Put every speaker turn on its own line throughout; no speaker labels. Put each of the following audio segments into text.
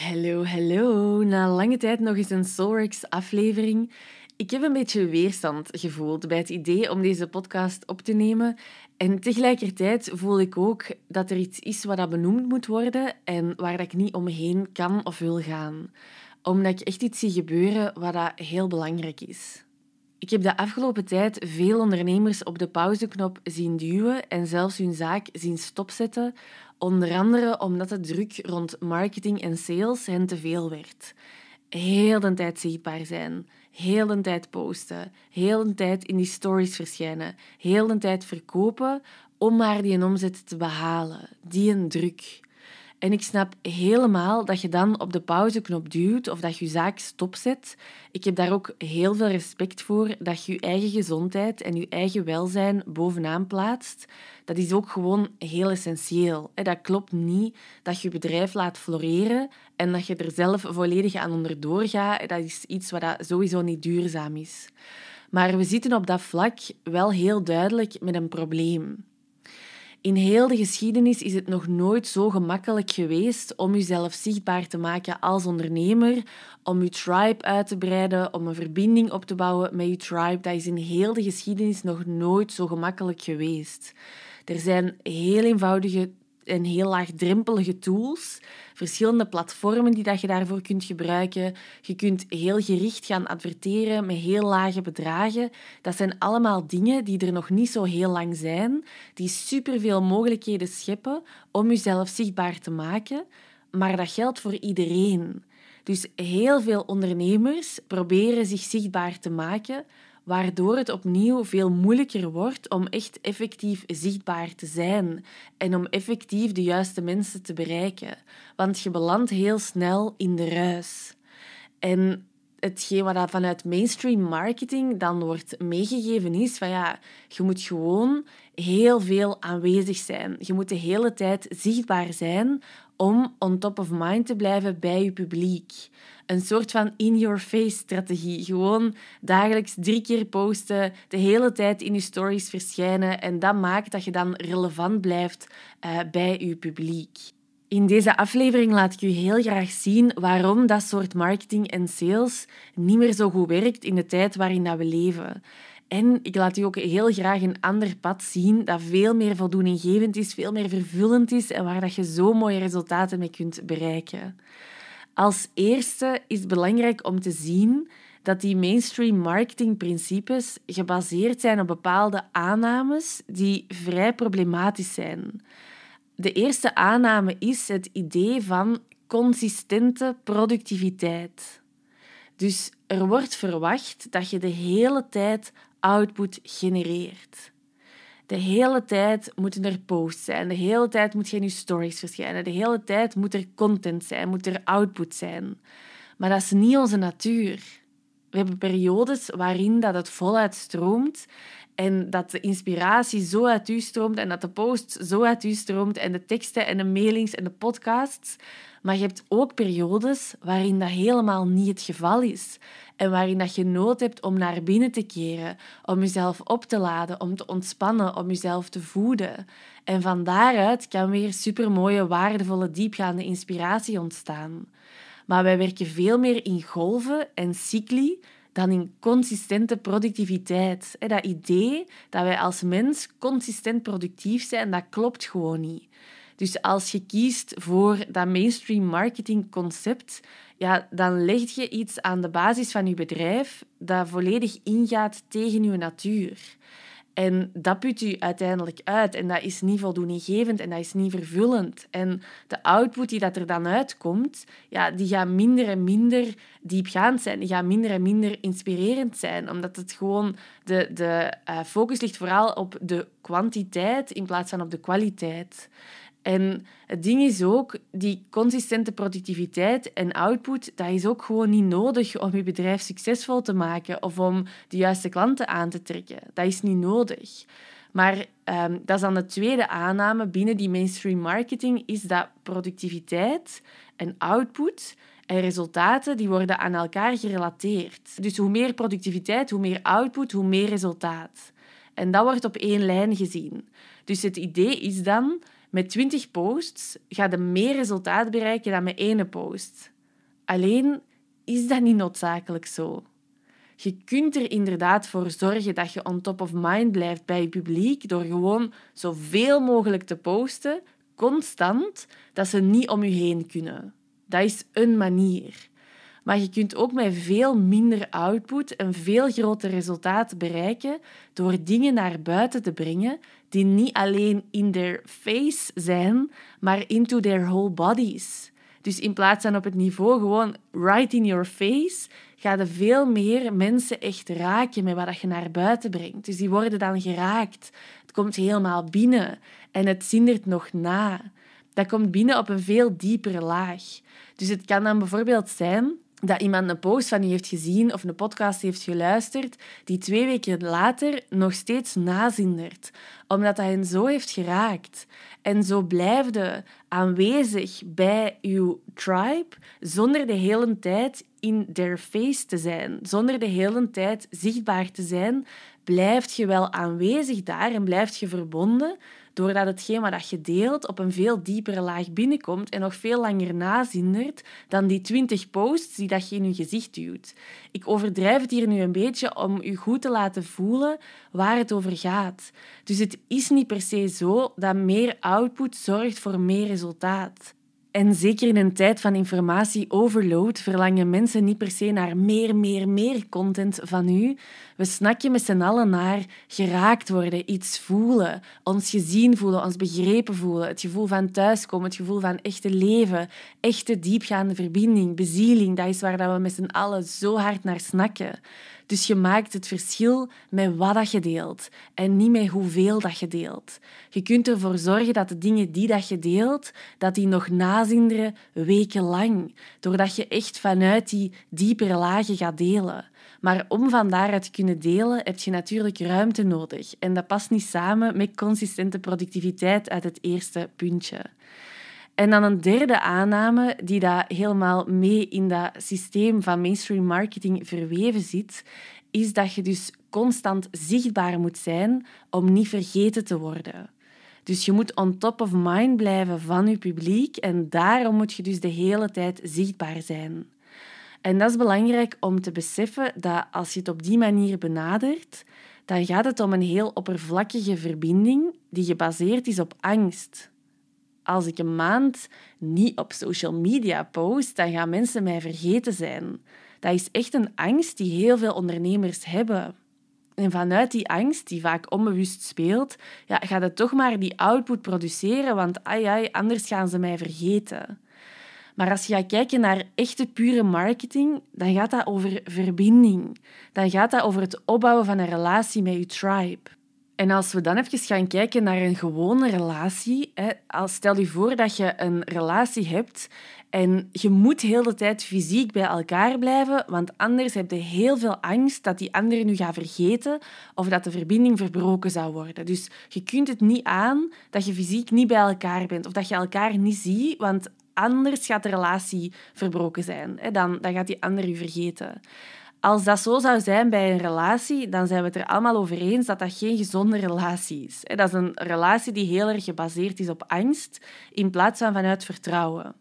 Hallo, hallo. Na lange tijd nog eens een Soulworks aflevering. Ik heb een beetje weerstand gevoeld bij het idee om deze podcast op te nemen. En tegelijkertijd voel ik ook dat er iets is wat dat benoemd moet worden en waar dat ik niet omheen kan of wil gaan. Omdat ik echt iets zie gebeuren wat dat heel belangrijk is. Ik heb de afgelopen tijd veel ondernemers op de pauzeknop zien duwen en zelfs hun zaak zien stopzetten, onder andere omdat de druk rond marketing en sales hen te veel werd. Heel de tijd zichtbaar zijn, heel de tijd posten, heel de tijd in die stories verschijnen, heel de tijd verkopen om maar die omzet te behalen, die een druk. En ik snap helemaal dat je dan op de pauzeknop duwt of dat je zaak stopzet. Ik heb daar ook heel veel respect voor dat je je eigen gezondheid en je eigen welzijn bovenaan plaatst. Dat is ook gewoon heel essentieel. Dat klopt niet dat je bedrijf laat floreren en dat je er zelf volledig aan onderdoor gaat. Dat is iets wat sowieso niet duurzaam is. Maar we zitten op dat vlak wel heel duidelijk met een probleem. In heel de geschiedenis is het nog nooit zo gemakkelijk geweest om jezelf zichtbaar te maken als ondernemer, om je tribe uit te breiden, om een verbinding op te bouwen met je tribe. Dat is in heel de geschiedenis nog nooit zo gemakkelijk geweest. Er zijn heel eenvoudige en heel laagdrempelige tools, verschillende platformen die dat je daarvoor kunt gebruiken. Je kunt heel gericht gaan adverteren met heel lage bedragen. Dat zijn allemaal dingen die er nog niet zo heel lang zijn, die superveel mogelijkheden scheppen om jezelf zichtbaar te maken. Maar dat geldt voor iedereen. Dus heel veel ondernemers proberen zich zichtbaar te maken waardoor het opnieuw veel moeilijker wordt om echt effectief zichtbaar te zijn en om effectief de juiste mensen te bereiken. Want je belandt heel snel in de ruis. En hetgeen wat vanuit mainstream marketing dan wordt meegegeven is van ja, je moet gewoon heel veel aanwezig zijn. Je moet de hele tijd zichtbaar zijn om on top of mind te blijven bij je publiek. Een soort van in-your-face strategie. Gewoon dagelijks drie keer posten, de hele tijd in je stories verschijnen en dat maakt dat je dan relevant blijft uh, bij je publiek. In deze aflevering laat ik u heel graag zien waarom dat soort marketing en sales niet meer zo goed werkt in de tijd waarin dat we leven. En ik laat u ook heel graag een ander pad zien dat veel meer voldoeninggevend is, veel meer vervullend is en waar dat je zo mooie resultaten mee kunt bereiken. Als eerste is het belangrijk om te zien dat die mainstream marketingprincipes gebaseerd zijn op bepaalde aannames die vrij problematisch zijn. De eerste aanname is het idee van consistente productiviteit. Dus er wordt verwacht dat je de hele tijd output genereert. De hele tijd moeten er posts zijn, de hele tijd moet je in stories verschijnen, de hele tijd moet er content zijn, moet er output zijn. Maar dat is niet onze natuur. We hebben periodes waarin dat het voluit stroomt en dat de inspiratie zo uit u stroomt en dat de post zo uit u stroomt en de teksten en de mailings en de podcasts. Maar je hebt ook periodes waarin dat helemaal niet het geval is. En waarin dat je nood hebt om naar binnen te keren, om jezelf op te laden, om te ontspannen, om jezelf te voeden. En van daaruit kan weer supermooie, waardevolle, diepgaande inspiratie ontstaan. Maar wij werken veel meer in golven en cycli dan in consistente productiviteit. Dat idee dat wij als mens consistent productief zijn, dat klopt gewoon niet. Dus als je kiest voor dat mainstream marketing concept, ja, dan leg je iets aan de basis van je bedrijf dat volledig ingaat tegen je natuur. En dat put u uiteindelijk uit. En dat is niet voldoeninggevend en dat is niet vervullend. En de output die dat er dan uitkomt, ja, die gaat minder en minder diepgaand zijn. Die gaat minder en minder inspirerend zijn. Omdat het gewoon... De, de uh, focus ligt vooral op de kwantiteit in plaats van op de kwaliteit. En het ding is ook, die consistente productiviteit en output, dat is ook gewoon niet nodig om je bedrijf succesvol te maken of om de juiste klanten aan te trekken. Dat is niet nodig. Maar um, dat is dan de tweede aanname binnen die mainstream marketing, is dat productiviteit en output en resultaten die worden aan elkaar gerelateerd. Dus hoe meer productiviteit, hoe meer output, hoe meer resultaat. En dat wordt op één lijn gezien. Dus het idee is dan Met 20 posts ga je meer resultaat bereiken dan met één post. Alleen is dat niet noodzakelijk zo. Je kunt er inderdaad voor zorgen dat je on top of mind blijft bij je publiek door gewoon zoveel mogelijk te posten, constant, dat ze niet om je heen kunnen. Dat is een manier. Maar je kunt ook met veel minder output een veel groter resultaat bereiken door dingen naar buiten te brengen die niet alleen in their face zijn, maar into their whole bodies. Dus in plaats van op het niveau gewoon right in your face, ga je veel meer mensen echt raken met wat je naar buiten brengt. Dus die worden dan geraakt. Het komt helemaal binnen en het zindert nog na. Dat komt binnen op een veel diepere laag. Dus het kan dan bijvoorbeeld zijn dat iemand een post van je heeft gezien of een podcast heeft geluisterd, die twee weken later nog steeds nazindert, omdat dat hen zo heeft geraakt. En zo blijfde aanwezig bij uw tribe, zonder de hele tijd in their face te zijn, zonder de hele tijd zichtbaar te zijn, blijft je wel aanwezig daar en blijft je verbonden, doordat hetgeen wat je deelt op een veel diepere laag binnenkomt en nog veel langer nazindert dan die 20 posts die dat je in je gezicht duwt. Ik overdrijf het hier nu een beetje om je goed te laten voelen waar het over gaat. Dus het is niet per se zo dat meer output zorgt voor meer resultaat. En zeker in een tijd van informatie-overload verlangen mensen niet per se naar meer, meer, meer content van u. We snakken met z'n allen naar geraakt worden, iets voelen, ons gezien voelen, ons begrepen voelen, het gevoel van thuiskomen, het gevoel van echte leven, echte diepgaande verbinding, bezieling. Dat is waar we met z'n allen zo hard naar snakken. Dus je maakt het verschil met wat dat je deelt en niet met hoeveel dat je deelt. Je kunt ervoor zorgen dat de dingen die dat je deelt, dat die nog nazinderen wekenlang, doordat je echt vanuit die diepere lagen gaat delen. Maar om van daaruit te kunnen delen, heb je natuurlijk ruimte nodig. En dat past niet samen met consistente productiviteit uit het eerste puntje. En dan een derde aanname die dat helemaal mee in dat systeem van mainstream marketing verweven zit, is dat je dus constant zichtbaar moet zijn om niet vergeten te worden. Dus je moet on top of mind blijven van je publiek en daarom moet je dus de hele tijd zichtbaar zijn. En dat is belangrijk om te beseffen dat als je het op die manier benadert, dan gaat het om een heel oppervlakkige verbinding die gebaseerd is op angst als ik een maand niet op social media post, dan gaan mensen mij vergeten zijn. Dat is echt een angst die heel veel ondernemers hebben. En vanuit die angst, die vaak onbewust speelt, ja, gaat het toch maar die output produceren, want ai, anders gaan ze mij vergeten. Maar als je gaat kijken naar echte pure marketing, dan gaat dat over verbinding. Dan gaat dat over het opbouwen van een relatie met je tribe. En als we dan even gaan kijken naar een gewone relatie, hè, stel je voor dat je een relatie hebt en je moet heel de tijd fysiek bij elkaar blijven, want anders heb je heel veel angst dat die andere nu gaat vergeten of dat de verbinding verbroken zou worden. Dus je kunt het niet aan dat je fysiek niet bij elkaar bent of dat je elkaar niet ziet, want anders gaat de relatie verbroken zijn. Dan, dan gaat die ander je vergeten. Als dat zo zou zijn bij een relatie, dan zijn we het er allemaal over eens dat dat geen gezonde relatie is. Dat is een relatie die heel erg gebaseerd is op angst in plaats van vanuit vertrouwen.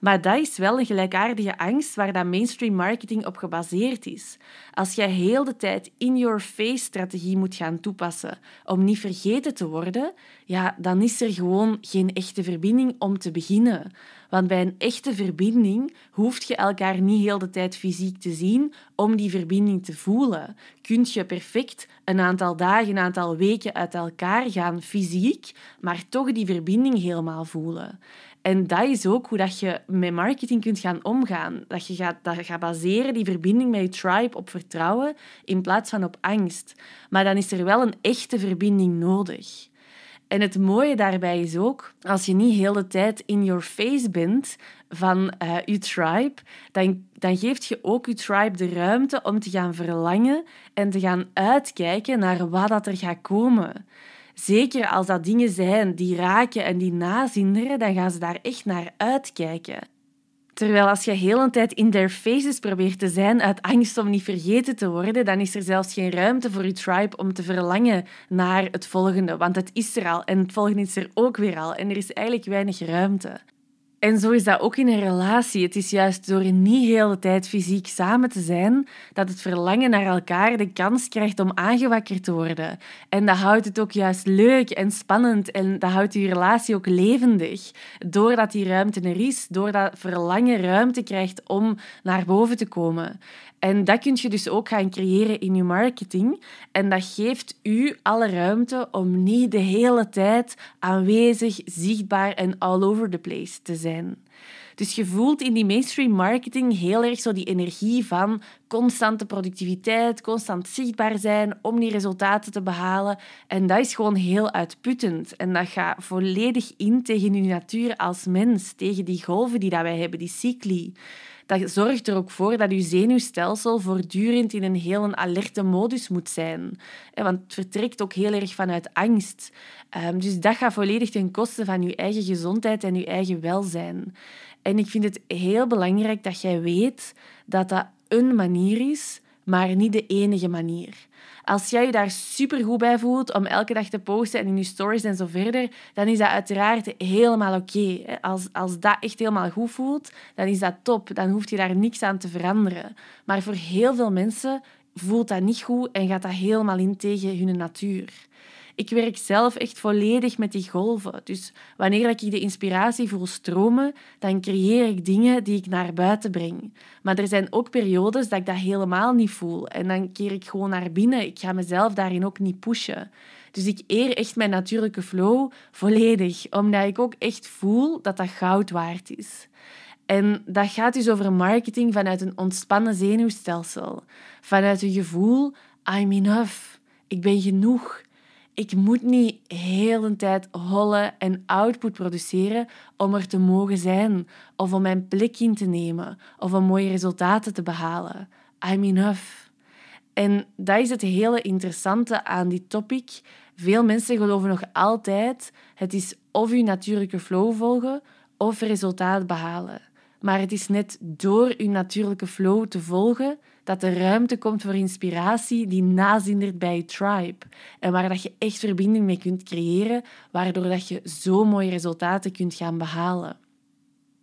Maar dat is wel een gelijkaardige angst waar dat mainstream marketing op gebaseerd is. Als jij heel de tijd in-your-face strategie moet gaan toepassen om niet vergeten te worden, ja, dan is er gewoon geen echte verbinding om te beginnen. Want bij een echte verbinding hoef je elkaar niet heel de tijd fysiek te zien om die verbinding te voelen. Kun je perfect een aantal dagen, een aantal weken uit elkaar gaan fysiek, maar toch die verbinding helemaal voelen. En dat is ook hoe dat je met marketing kunt gaan omgaan. Dat je gaat, dat gaat baseren, die verbinding met je tribe, op vertrouwen in plaats van op angst. Maar dan is er wel een echte verbinding nodig. En het mooie daarbij is ook, als je niet heel de tijd in your face bent van uh, je tribe, dan, dan geeft je ook je tribe de ruimte om te gaan verlangen en te gaan uitkijken naar wat dat er gaat komen. Zeker als dat dingen zijn die raken en die nazinderen, dan gaan ze daar echt naar uitkijken. Terwijl als je heel een tijd in their faces probeert te zijn uit angst om niet vergeten te worden, dan is er zelfs geen ruimte voor je tribe om te verlangen naar het volgende. Want het is er al en het volgende is er ook weer al. En er is eigenlijk weinig ruimte. En zo is dat ook in een relatie. Het is juist door niet heel de tijd fysiek samen te zijn dat het verlangen naar elkaar de kans krijgt om aangewakkerd te worden. En dat houdt het ook juist leuk en spannend en dat houdt je relatie ook levendig. Doordat die ruimte er is, doordat verlangen ruimte krijgt om naar boven te komen. En dat kun je dus ook gaan creëren in je marketing. En dat geeft u alle ruimte om niet de hele tijd aanwezig, zichtbaar en all over the place te zijn. Dus je voelt in die mainstream marketing heel erg zo die energie van constante productiviteit, constant zichtbaar zijn om die resultaten te behalen. En dat is gewoon heel uitputtend. En dat gaat volledig in tegen je natuur als mens, tegen die golven die dat wij hebben, die cycli dat zorgt er ook voor dat je zenuwstelsel voortdurend in een heel alerte modus moet zijn. Want het vertrekt ook heel erg vanuit angst. Ehm, dus dat gaat volledig ten koste van je eigen gezondheid en je eigen welzijn. En ik vind het heel belangrijk dat jij weet dat dat een manier is, maar niet de enige manier. Als jij je daar supergoed bij voelt om elke dag te posten en in je stories en zo verder, dan is dat uiteraard helemaal oké. Als, als dat echt helemaal goed voelt, dan is dat top. Dan hoef je daar niks aan te veranderen. Maar voor heel veel mensen voelt dat niet goed en gaat dat helemaal in tegen hun natuur. Ik werk zelf echt volledig met die golven. Dus wanneer ik de inspiratie voel stromen, dan creëer ik dingen die ik naar buiten breng. Maar er zijn ook periodes dat ik dat helemaal niet voel. En dan keer ik gewoon naar binnen. Ik ga mezelf daarin ook niet pushen. Dus ik eer echt mijn natuurlijke flow volledig, omdat ik ook echt voel dat dat goud waard is. En dat gaat dus over marketing vanuit een ontspannen zenuwstelsel. Vanuit een gevoel, I'm enough. Ik ben genoeg. Ik moet niet heel de tijd hollen en output produceren om er te mogen zijn, of om mijn plek in te nemen, of om mooie resultaten te behalen. I'm enough. En dat is het hele interessante aan die topic. Veel mensen geloven nog altijd: het is of je natuurlijke flow volgen of resultaat behalen. Maar het is net door je natuurlijke flow te volgen dat er ruimte komt voor inspiratie die nazindert bij je tribe. En waar dat je echt verbinding mee kunt creëren, waardoor dat je zo mooie resultaten kunt gaan behalen.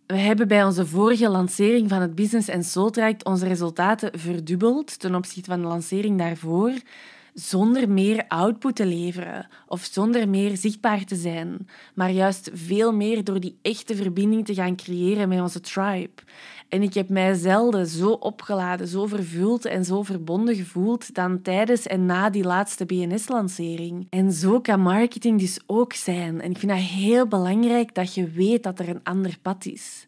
We hebben bij onze vorige lancering van het Business Soul Traject onze resultaten verdubbeld ten opzichte van de lancering daarvoor zonder meer output te leveren of zonder meer zichtbaar te zijn, maar juist veel meer door die echte verbinding te gaan creëren met onze tribe. En ik heb mij zelden zo opgeladen, zo vervuld en zo verbonden gevoeld dan tijdens en na die laatste BNS-lancering. En zo kan marketing dus ook zijn. En ik vind het heel belangrijk dat je weet dat er een ander pad is.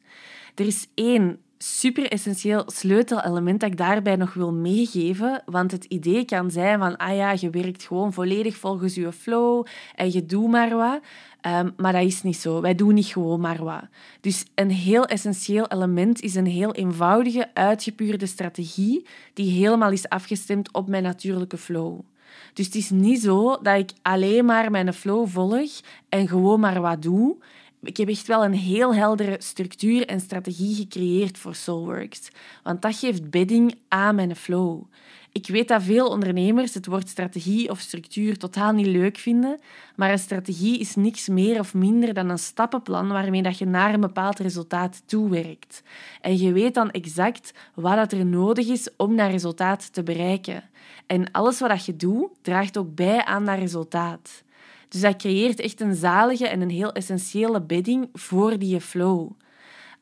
Er is één super essentieel sleutelelement dat ik daarbij nog wil meegeven. Want het idee kan zijn van, ah ja, je werkt gewoon volledig volgens je flow en je doet maar wat. Ehm, maar dat is niet zo. Wij doen niet gewoon maar wat. Dus een heel essentieel element is een heel eenvoudige, uitgepuurde strategie die helemaal is afgestemd op mijn natuurlijke flow. Dus het is niet zo dat ik alleen maar mijn flow volg en gewoon maar wat doe ik heb echt wel een heel heldere structuur en strategie gecreëerd voor Soulworks. Want dat geeft bedding aan mijn flow. Ik weet dat veel ondernemers het woord strategie of structuur totaal niet leuk vinden, maar een strategie is niks meer of minder dan een stappenplan waarmee dat je naar een bepaald resultaat toewerkt. En je weet dan exact wat er nodig is om dat resultaat te bereiken. En alles wat je doet, draagt ook bij aan dat resultaat. Dus dat creëert echt een zalige en een heel essentiële bedding voor die flow.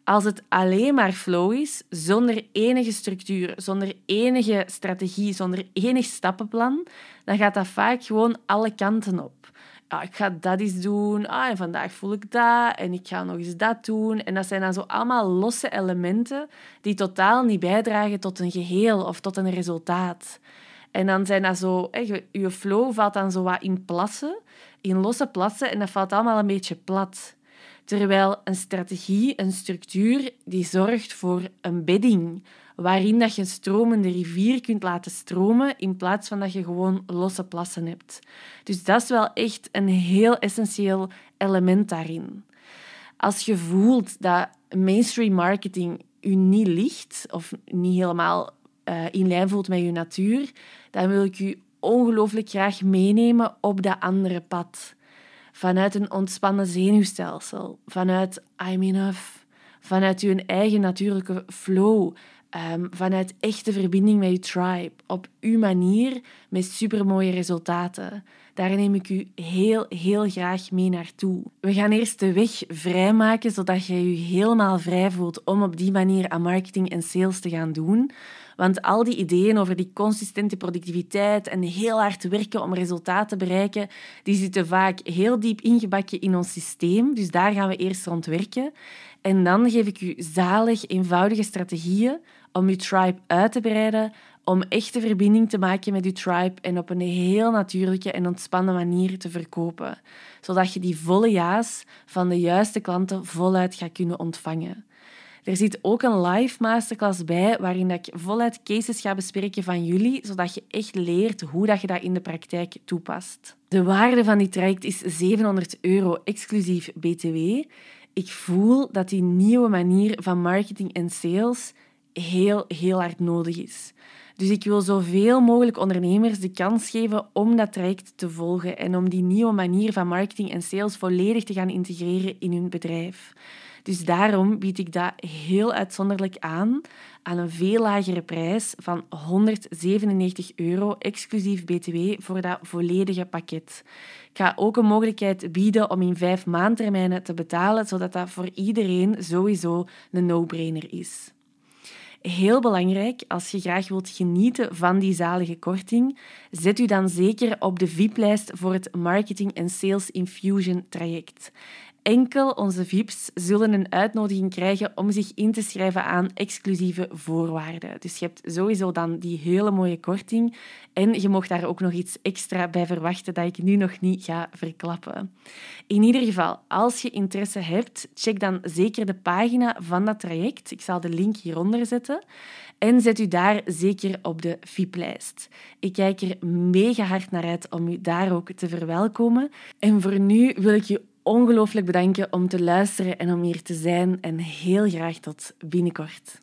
Als het alleen maar flow is, zonder enige structuur, zonder enige strategie, zonder enig stappenplan, dan gaat dat vaak gewoon alle kanten op. Ik ga dat eens doen, ah, en vandaag voel ik dat, en ik ga nog eens dat doen. En dat zijn dan zo allemaal losse elementen die totaal niet bijdragen tot een geheel of tot een resultaat. En dan zijn dat zo, je flow valt dan zo wat in plassen in losse plassen en dat valt allemaal een beetje plat. Terwijl een strategie, een structuur, die zorgt voor een bedding, waarin dat je een stromende rivier kunt laten stromen in plaats van dat je gewoon losse plassen hebt. Dus dat is wel echt een heel essentieel element daarin. Als je voelt dat mainstream marketing u niet ligt of niet helemaal uh, in lijn voelt met uw natuur, dan wil ik u ongelooflijk graag meenemen op dat andere pad. Vanuit een ontspannen zenuwstelsel, vanuit I'm enough, vanuit uw eigen natuurlijke flow, um, vanuit echte verbinding met je tribe, op uw manier, met supermooie resultaten. Daar neem ik u heel, heel graag mee naartoe. We gaan eerst de weg vrijmaken, zodat je je helemaal vrij voelt om op die manier aan marketing en sales te gaan doen. Want al die ideeën over die consistente productiviteit en heel hard werken om resultaten te bereiken, die zitten vaak heel diep ingebakken in ons systeem. Dus daar gaan we eerst rond werken. En dan geef ik u zalig, eenvoudige strategieën om je tribe uit te breiden, om echte verbinding te maken met je tribe en op een heel natuurlijke en ontspannen manier te verkopen, zodat je die volle ja's van de juiste klanten voluit gaat kunnen ontvangen. Er zit ook een live masterclass bij waarin ik voluit cases ga bespreken van jullie, zodat je echt leert hoe dat je dat in de praktijk toepast. De waarde van die traject is 700 euro exclusief BTW. Ik voel dat die nieuwe manier van marketing en sales heel, heel hard nodig is. Dus ik wil zoveel mogelijk ondernemers de kans geven om dat traject te volgen en om die nieuwe manier van marketing en sales volledig te gaan integreren in hun bedrijf. Dus daarom bied ik dat heel uitzonderlijk aan aan een veel lagere prijs van 197 euro exclusief BTW voor dat volledige pakket. Ik ga ook een mogelijkheid bieden om in vijf maandtermijnen te betalen, zodat dat voor iedereen sowieso een no-brainer is. Heel belangrijk, als je graag wilt genieten van die zalige korting, zet u dan zeker op de VIP-lijst voor het Marketing en Sales Infusion traject. Enkel onze VIP's zullen een uitnodiging krijgen om zich in te schrijven aan exclusieve voorwaarden. Dus je hebt sowieso dan die hele mooie korting en je mocht daar ook nog iets extra bij verwachten dat ik nu nog niet ga verklappen. In ieder geval, als je interesse hebt, check dan zeker de pagina van dat traject. Ik zal de link hieronder zetten. En zet u daar zeker op de VIP-lijst. Ik kijk er mega hard naar uit om u daar ook te verwelkomen. En voor nu wil ik je ongelooflijk bedanken om te luisteren en om hier te zijn. En heel graag tot binnenkort.